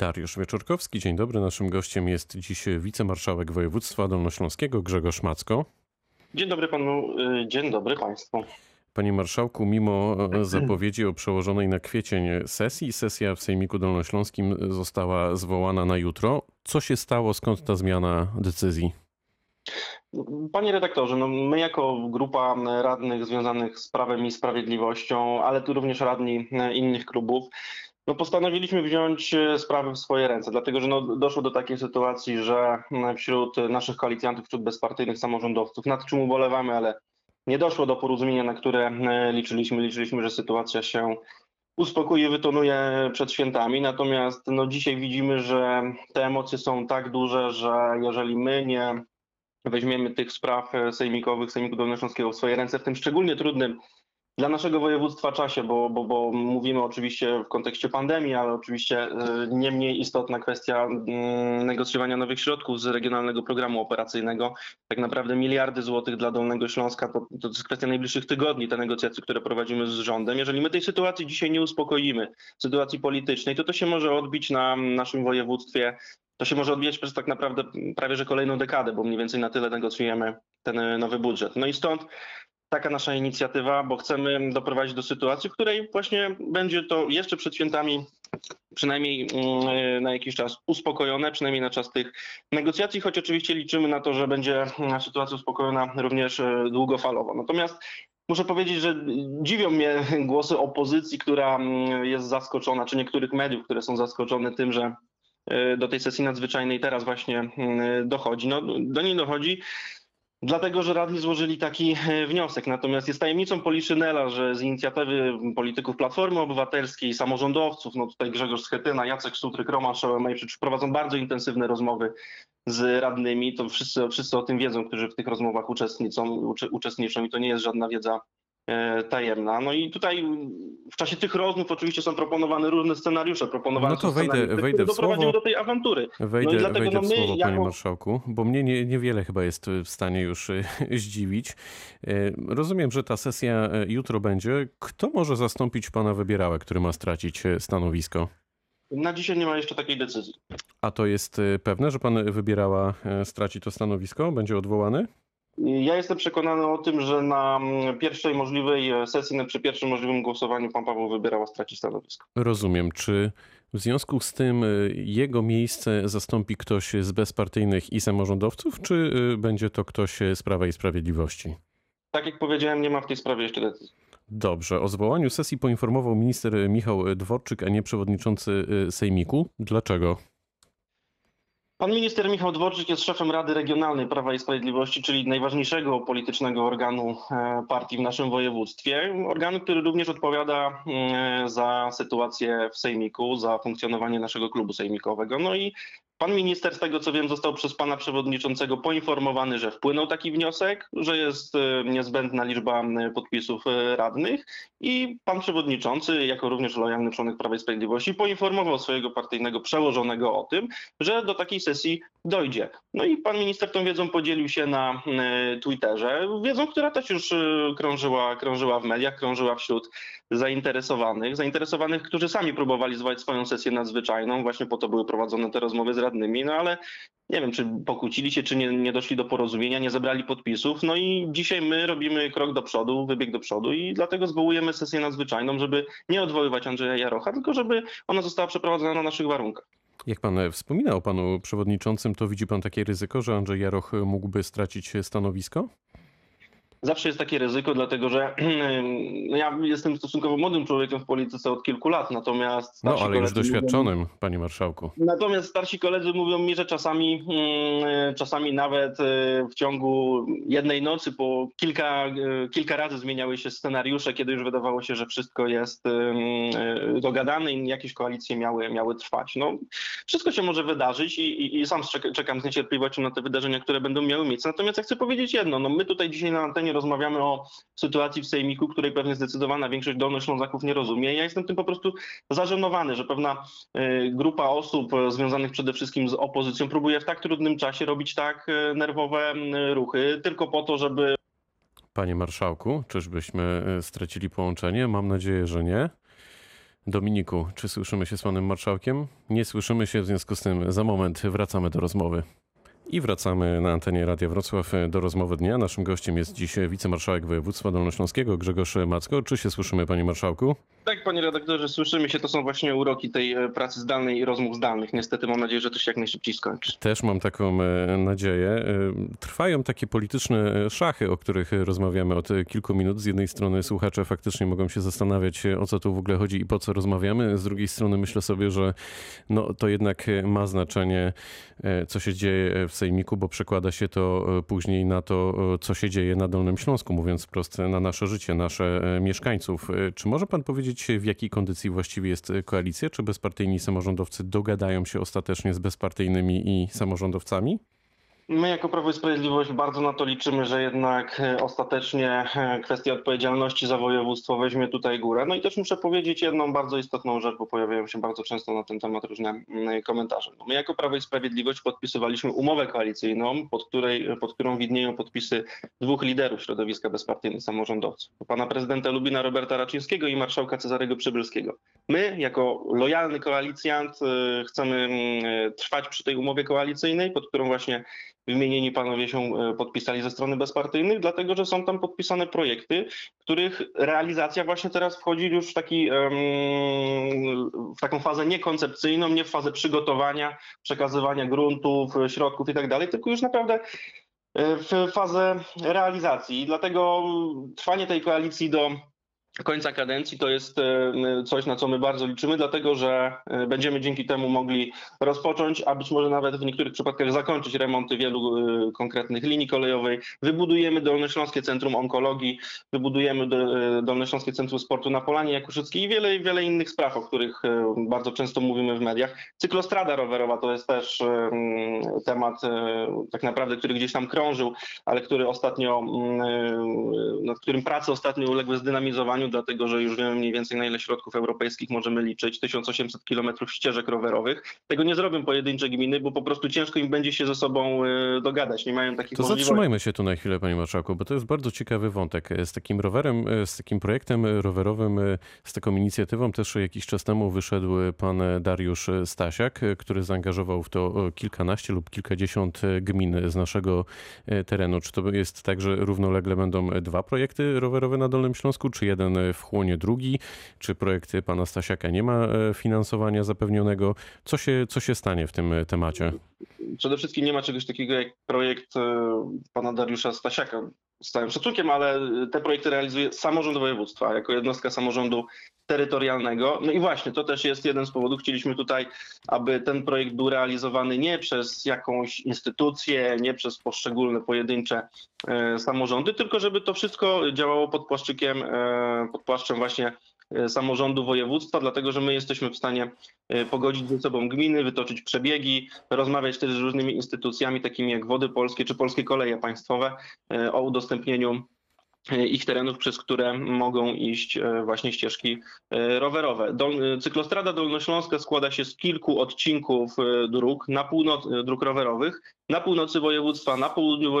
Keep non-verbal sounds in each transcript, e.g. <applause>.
Dariusz Wieczorkowski, dzień dobry. Naszym gościem jest dziś wicemarszałek województwa dolnośląskiego Grzegorz Macko. Dzień dobry panu, y, dzień dobry państwu. Panie marszałku, mimo e, zapowiedzi o przełożonej na kwiecień sesji, sesja w Sejmiku Dolnośląskim została zwołana na jutro. Co się stało? Skąd ta zmiana decyzji? Panie redaktorze, no my jako grupa radnych związanych z Prawem i Sprawiedliwością, ale tu również radni innych klubów, no postanowiliśmy wziąć e, sprawy w swoje ręce, dlatego że no doszło do takiej sytuacji, że wśród naszych koalicjantów, wśród bezpartyjnych samorządowców, nad czym ubolewamy, ale nie doszło do porozumienia, na które e, liczyliśmy. Liczyliśmy, że sytuacja się uspokoi, wytonuje przed świętami. Natomiast no, dzisiaj widzimy, że te emocje są tak duże, że jeżeli my nie weźmiemy tych spraw e, sejmikowych, Sejmiku Dolnośląskiego w swoje ręce, w tym szczególnie trudnym dla naszego województwa czasie, bo, bo, bo mówimy oczywiście w kontekście pandemii, ale oczywiście y, nie mniej istotna kwestia mm, negocjowania nowych środków z regionalnego programu operacyjnego. Tak naprawdę miliardy złotych dla Dolnego Śląska to, to jest kwestia najbliższych tygodni, te negocjacje, które prowadzimy z rządem. Jeżeli my tej sytuacji dzisiaj nie uspokoimy, sytuacji politycznej, to to się może odbić na naszym województwie to się może odbijać przez tak naprawdę prawie że kolejną dekadę, bo mniej więcej na tyle negocjujemy ten nowy budżet. No i stąd taka nasza inicjatywa, bo chcemy doprowadzić do sytuacji, w której właśnie będzie to jeszcze przed świętami przynajmniej mm, na jakiś czas uspokojone, przynajmniej na czas tych negocjacji, choć oczywiście liczymy na to, że będzie sytuacja uspokojona również e, długofalowo. Natomiast Muszę powiedzieć, że dziwią mnie <laughs> głosy opozycji, która mm, jest zaskoczona, czy niektórych mediów, które są zaskoczone tym, że e, do tej sesji nadzwyczajnej teraz właśnie mm, dochodzi. No, do niej dochodzi Dlatego, że radni złożyli taki e, wniosek. Natomiast jest tajemnicą Poliszynela, że z inicjatywy polityków Platformy Obywatelskiej, samorządowców, no tutaj Grzegorz Schetyna, Jacek Sutryk, Roman Szołomejczyk prowadzą bardzo intensywne rozmowy z radnymi. To wszyscy, wszyscy o tym wiedzą, którzy w tych rozmowach uczestniczą, uczestniczą i to nie jest żadna wiedza tajemna. No i tutaj w czasie tych rozmów oczywiście są proponowane różne scenariusze, proponowane no to wejdę, wejdę w słowo, do tej awantury. Wejdę, no dlatego, wejdę no w słowo, jako... panie marszałku, bo mnie nie, niewiele chyba jest w stanie już e, <laughs> zdziwić. E, rozumiem, że ta sesja jutro będzie. Kto może zastąpić pana Wybierałę, który ma stracić stanowisko? Na dzisiaj nie ma jeszcze takiej decyzji. A to jest pewne, że pan Wybierała straci to stanowisko? Będzie odwołany? Ja jestem przekonany o tym, że na pierwszej możliwej sesji, przy pierwszym możliwym głosowaniu pan Paweł Wybierała straci stanowisko. Rozumiem. Czy w związku z tym y, jego miejsce zastąpi ktoś z bezpartyjnych i samorządowców, czy y, będzie to ktoś z Prawa i Sprawiedliwości? Tak jak powiedziałem, nie ma w tej sprawie jeszcze decyzji. Dobrze. O zwołaniu sesji poinformował minister Michał Dworczyk, a nie przewodniczący Sejmiku. Dlaczego? Pan minister Michał Dworczyk jest szefem Rady Regionalnej Prawa i Sprawiedliwości, czyli najważniejszego politycznego organu e, partii w naszym województwie. Organu, który również odpowiada mm, za sytuację w Sejmiku, za funkcjonowanie naszego klubu sejmikowego. No i Pan minister, z tego co wiem, został przez pana przewodniczącego poinformowany, że wpłynął taki wniosek, że jest e, niezbędna liczba podpisów e, radnych i pan przewodniczący, jako również lojalny członek Prawa i Sprawiedliwości, poinformował swojego partyjnego przełożonego o tym, że do takiej sesji dojdzie. No i pan minister tą wiedzą podzielił się na Twitterze, wiedzą, która też już e, krążyła, krążyła w mediach, krążyła wśród zainteresowanych, zainteresowanych, którzy sami próbowali zwołać swoją sesję nadzwyczajną, właśnie po to były prowadzone te rozmowy z radnymi, no ale nie wiem, czy pokłócili się, czy nie, nie doszli do porozumienia, nie zebrali podpisów. No i dzisiaj my robimy krok do przodu, wybieg do przodu i dlatego zwołujemy sesję nadzwyczajną, żeby nie odwoływać Andrzeja Jarocha, tylko żeby ona została przeprowadzona na naszych warunkach. Jak pan wspominał panu przewodniczącym, to widzi pan takie ryzyko, że Andrzej Jaroch mógłby stracić stanowisko? Zawsze jest takie ryzyko, dlatego że <clears throat> no ja jestem stosunkowo młodym człowiekiem w polityce od kilku lat, natomiast... No, ale już doświadczonym, mówią, panie marszałku. Natomiast starsi koledzy mówią mi, że czasami, mm, czasami nawet e, w ciągu jednej nocy po kilka, e, kilka razy zmieniały się scenariusze, kiedy już wydawało się, że wszystko jest e, dogadane i jakieś koalicje miały, miały trwać. No, wszystko się może wydarzyć i, i, i sam czekam z niecierpliwością na te wydarzenia, które będą miały miejsce. Natomiast ja chcę powiedzieć jedno, no my tutaj dzisiaj na antenie rozmawiamy o sytuacji w Sejmiku, której pewnie zdecydowana większość Dolnoślązaków nie rozumie. Ja jestem tym po prostu zażenowany, że pewna y, grupa osób związanych przede wszystkim z opozycją próbuje w tak trudnym czasie robić tak y, nerwowe y, ruchy, tylko po to, żeby Panie marszałku, czyżbyśmy stracili połączenie? Mam nadzieję, że nie. Dominiku, czy słyszymy się z panem marszałkiem? Nie słyszymy się, w związku z tym za moment wracamy do rozmowy. I wracamy na antenie Radia Wrocław do rozmowy dnia. Naszym gościem jest dziś wicemarszałek województwa dolnośląskiego Grzegorz Macko. Czy się słyszymy, panie marszałku? Tak, panie redaktorze, słyszymy się. To są właśnie uroki tej e, pracy zdalnej i rozmów zdalnych. Niestety mam nadzieję, że to się jak najszybciej skończy. Też mam taką e, nadzieję. E, trwają takie polityczne szachy, o których rozmawiamy od kilku minut. Z jednej strony słuchacze faktycznie mogą się zastanawiać, o co tu w ogóle chodzi i po co rozmawiamy. Z drugiej strony myślę sobie, że no, to jednak ma znaczenie, co się dzieje w Sejmiku, bo przekłada się to później na to, co się dzieje na Dolnym Śląsku, mówiąc wprost, na nasze życie, nasze mieszkańców. Czy może pan powiedzieć, w jakiej kondycji właściwie jest koalicja? Czy bezpartyjni samorządowcy dogadają się ostatecznie z bezpartyjnymi i samorządowcami? My jako Prawo i Sprawiedliwość bardzo na to liczymy, że jednak e, ostatecznie e, kwestia odpowiedzialności za województwo weźmie tutaj górę. No i też muszę powiedzieć jedną bardzo istotną rzecz, bo pojawiają się bardzo często na ten temat różne mm, komentarze. No my jako Prawo i Sprawiedliwość podpisywaliśmy umowę koalicyjną, pod, której, pod którą widnieją podpisy dwóch liderów środowiska bezpartyjnych samorządowców. Pana prezydenta Lubina Roberta Raczyńskiego i marszałka Cezarego Przybylskiego. My jako lojalny koalicjant e, chcemy mm, trwać przy tej umowie koalicyjnej, pod którą właśnie wymienieni panowie się e, podpisali ze strony bezpartyjnych, dlatego że są tam podpisane projekty, których realizacja właśnie teraz wchodzi już w, taki, w taką fazę niekoncepcyjną, nie w fazę przygotowania, przekazywania gruntów, środków i tak tylko już naprawdę e, w fazę realizacji. I dlatego trwanie tej koalicji do końca kadencji to jest e, coś, na co my bardzo liczymy, dlatego że e, będziemy dzięki temu mogli rozpocząć, a być może nawet w niektórych przypadkach zakończyć remonty wielu e, konkretnych linii kolejowej. Wybudujemy Dolnośląskie Centrum Onkologii, wybudujemy Dolnośląskie Centrum Sportu na Polanie Jakuszyckiej i wiele, wiele innych spraw, o których bardzo często mówimy w mediach. Cyklostrada rowerowa to jest też temat tak naprawdę, który gdzieś tam krążył, ale który ostatnio, nad którym prace ostatnio uległy zdynamizowaniu dlatego że już wiemy mniej więcej na ile środków europejskich możemy liczyć. 1800 kilometrów ścieżek rowerowych. Tego nie zrobią pojedyncze gminy, bo po prostu ciężko im będzie się ze sobą e, dogadać. Nie mają takich to możliwości. zatrzymajmy się tu na chwilę, panie marszałku, bo to jest bardzo ciekawy wątek. E, z takim rowerem, e, z takim projektem rowerowym, z taką inicjatywą też jakiś czas temu wyszedł pan Dariusz Stasiak, który zaangażował w to kilkanaście lub kilkadziesiąt gmin z naszego terenu. Czy to jest tak, że równolegle będą dwa projekty rowerowe na Dolnym Śląsku, czy jeden jeden wchłonie drugi? Czy projekt pana Stasiaka nie ma e, finansowania zapewnionego? Co się, co się stanie w tym temacie? Przede wszystkim nie ma czegoś takiego jak projekt e, pana Dariusza Stasiaka. Z całym szacunkiem, ale te projekty realizuje samorząd województwa jako jednostka samorządu terytorialnego. No i właśnie, to też jest jeden z powodów. Chcieliśmy tutaj, aby ten projekt był realizowany nie przez jakąś instytucję, nie przez poszczególne pojedyncze e, samorządy, tylko żeby to wszystko działało pod płaszczykiem, e, pod płaszczem właśnie samorządu województwa, dlatego że my jesteśmy w stanie pogodzić ze sobą gminy, wytoczyć przebiegi, rozmawiać też z różnymi instytucjami, takimi jak Wody Polskie czy Polskie Koleje Państwowe o udostępnieniu E, ich terenów, przez które mogą iść e, właśnie ścieżki e, rowerowe. Dol, cyklostrada Dolnośląska składa się z kilku odcinków dróg, na północ, dróg rowerowych, na północy województwa, na południu,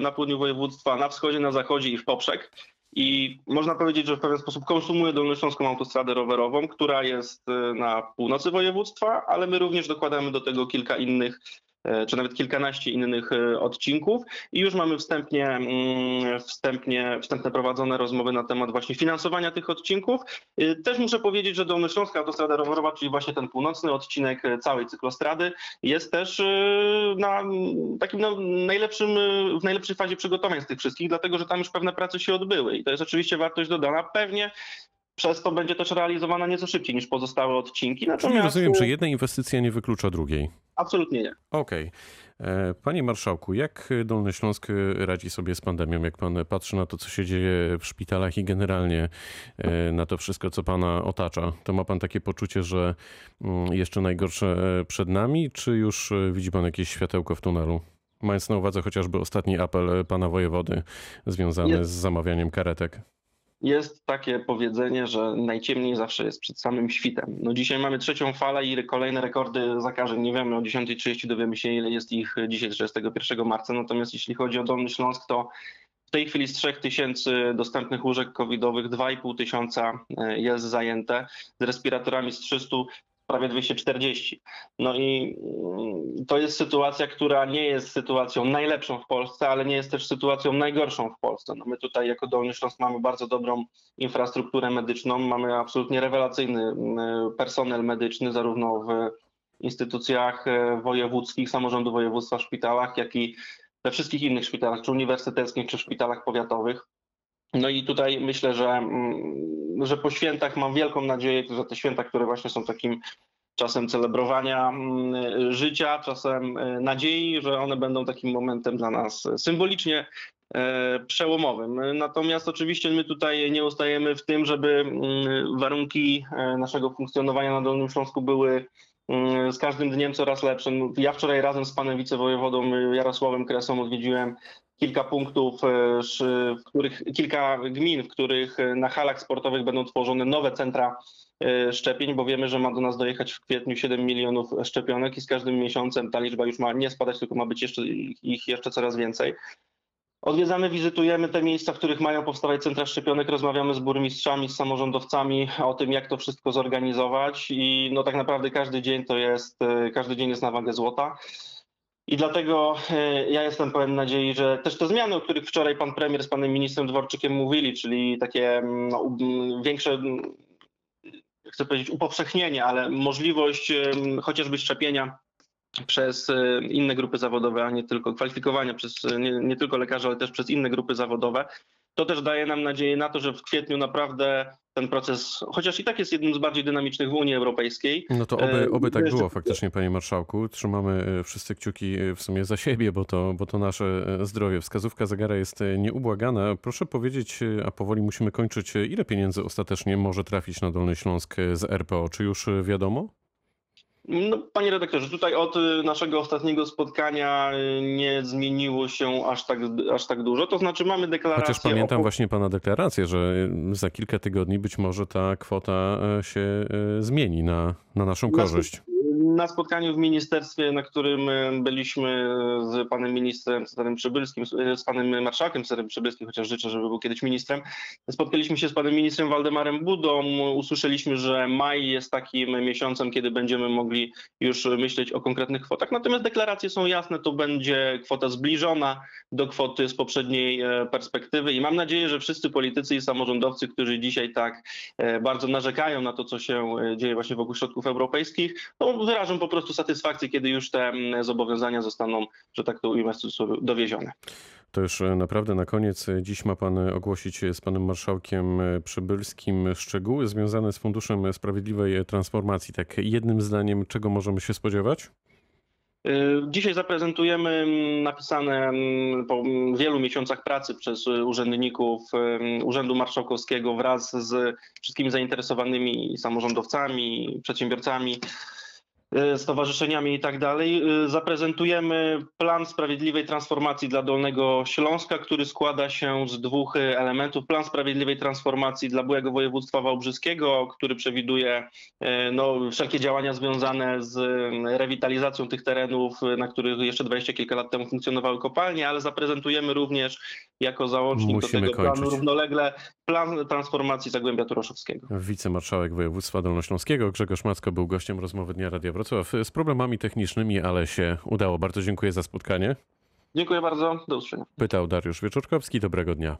na południu województwa, na wschodzie, na zachodzie i w poprzek. I można powiedzieć, że w pewien sposób konsumuje Dolnośląską autostradę rowerową, która jest na północy województwa, ale my również dokładamy do tego kilka innych czy nawet kilkanaście innych e, odcinków i już mamy wstępnie, mm, wstępnie, wstępne prowadzone rozmowy na temat właśnie finansowania tych odcinków. E, też muszę powiedzieć, że Dolnośląska Autostrada Rowerowa, czyli właśnie ten północny odcinek całej cyklostrady jest też na takim no, najlepszym, w najlepszej fazie przygotowań z tych wszystkich, dlatego że tam już pewne prace się odbyły i to jest oczywiście wartość dodana. Pewnie przez to będzie też realizowana nieco szybciej niż pozostałe odcinki. Natomiast... Czyli rozumiem, że jedna inwestycja nie wyklucza drugiej. Absolutnie nie. Okej. Okay. Panie Marszałku, jak Dolny Śląsk radzi sobie z pandemią? Jak pan patrzy na to, co się dzieje w szpitalach i generalnie e, na to wszystko, co pana otacza, to ma pan takie poczucie, że mm, jeszcze najgorsze e, przed nami, czy już e, widzi pan jakieś światełko w tunelu? Mając na uwadze chociażby ostatni apel pana wojewody związany z zamawianiem karetek jest takie powiedzenie, że najciemniej zawsze jest przed samym świtem. No dzisiaj mamy trzecią falę i kolejne rekordy zakażeń. Nie wiemy, o 10.30 dowiemy się, ile jest ich dzisiaj 31 marca. Natomiast jeśli chodzi o Dolny Śląsk, to W tej chwili z 3000 dostępnych łóżek covidowych 2,5 tysiąca e, jest zajęte, z respiratorami z 300 prawie 240. No i mm, to jest sytuacja, która nie jest sytuacją najlepszą w Polsce, ale nie jest też sytuacją najgorszą w Polsce. No my tutaj jako Dolny Śląsk mamy bardzo dobrą infrastrukturę medyczną, mamy absolutnie rewelacyjny mm, personel medyczny, zarówno w instytucjach e, wojewódzkich, samorządu województwa, szpitalach, jak i we wszystkich innych szpitalach, czy uniwersyteckich, czy szpitalach powiatowych. No i tutaj myślę, że, mm, że po świętach mam wielką nadzieję, że te święta, które właśnie są takim czasem celebrowania mm, życia, czasem e, nadziei, że one będą takim momentem dla nas symbolicznie e, przełomowym. Natomiast oczywiście my tutaj nie ustajemy w tym, żeby mm, warunki e, naszego funkcjonowania na Dolnym Śląsku były z każdym dniem coraz lepsze. No, Ja wczoraj razem z panem wicewojewodą Jarosławem Kresą odwiedziłem kilka punktów, e, w których, kilka gmin, w których e, na halach sportowych będą tworzone nowe centra e, szczepień, bo wiemy, że ma do nas dojechać w kwietniu 7 milionów szczepionek i z każdym miesiącem ta liczba już ma nie spadać, tylko ma być jeszcze, ich jeszcze coraz więcej. Odwiedzamy, wizytujemy te miejsca, w których mają powstawać centra szczepionek, rozmawiamy z burmistrzami, z samorządowcami o tym, jak to wszystko zorganizować i no tak naprawdę każdy dzień to jest, każdy dzień jest na wagę złota. I dlatego e, ja jestem pełen nadziei, że też te zmiany, o których wczoraj pan premier z panem ministrem Dworczykiem mówili, czyli takie mm, no, um, większe, mm, chcę powiedzieć upowszechnienie, ale możliwość chociażby szczepienia przez e, inne grupy zawodowe, a nie tylko kwalifikowania przez e, nie, nie tylko lekarzy, ale też przez inne grupy zawodowe, to też daje nam nadzieję na to, że w kwietniu naprawdę ten proces, chociaż i tak jest jednym z bardziej dynamicznych w Unii Europejskiej, No to oby, E, oby tak było faktycznie, panie marszałku. Trzymamy e, wszyscy kciuki e, w sumie za siebie, bo to, bo to nasze zdrowie. Wskazówka zegara jest nieubłagana. Proszę powiedzieć, a powoli musimy kończyć, ile pieniędzy ostatecznie może trafić na Dolny Śląsk z RPO? Czy już wiadomo? No, panie redaktorze, tutaj od y, naszego ostatniego spotkania y, nie zmieniło się aż tak, aż tak dużo. To znaczy mamy deklarację. Chociaż pamiętam o... właśnie pana deklarację, że e, za kilka tygodni być może ta kwota się zmieni na, na naszą Na korzyść. Na spotkaniu w ministerstwie, na którym y, byliśmy z panem ministrem Cezarym Przybylskim, z- z panem marszałkiem Cezarym Przybylskim, chociaż życzę, żeby był kiedyś ministrem, spotkaliśmy się z panem ministrem Waldemarem Budą. Usłyszeliśmy, że maj jest takim miesiącem, kiedy będziemy mogli już myśleć o konkretnych kwotach. Natomiast deklaracje są jasne, to będzie kwota zbliżona do kwoty z poprzedniej e, perspektywy i mam nadzieję, że wszyscy politycy i samorządowcy, którzy dzisiaj tak e, bardzo narzekają na to, co się e, dzieje właśnie wokół środków europejskich, no, wyrażą po prostu satysfakcję, kiedy już te mm, zobowiązania zostaną, że tak to ujmę dowiezione. To już e, naprawdę na koniec. E, Dziś ma pan e, ogłosić z panem marszałkiem Przybylskim szczegóły związane z Funduszem Sprawiedliwej Transformacji. Tak jednym zdaniem, czego możemy się spodziewać? Dzisiaj zaprezentujemy mm, napisane mm, po wielu miesiącach pracy przez urzędników Urzędu Marszałkowskiego wraz z wszystkimi zainteresowanymi samorządowcami, przedsiębiorcami, stowarzyszeniami i tak dalej. y, Zaprezentujemy plan sprawiedliwej transformacji dla Dolnego Śląska, który składa się z dwóch elementów. Plan sprawiedliwej transformacji dla byłego województwa wałbrzyskiego, który przewiduje e, no, wszelkie działania związane z mm, rewitalizacją tych terenów, e, na których jeszcze dwadzieścia kilka lat temu funkcjonowały kopalnie, ale zaprezentujemy również jako załącznik Musimy do tego planu kończyć. równolegle plan transformacji Zagłębia Turoszowskiego. Wicemarszałek województwa dolnośląskiego Grzegorz Macko był gościem rozmowy Dnia Radia Wrocław z problemami technicznymi, ale się udało. Bardzo dziękuję za spotkanie. Dziękuję bardzo, do usłyszenia. Pytał Dariusz Wieczorkowski. Dobrego dnia.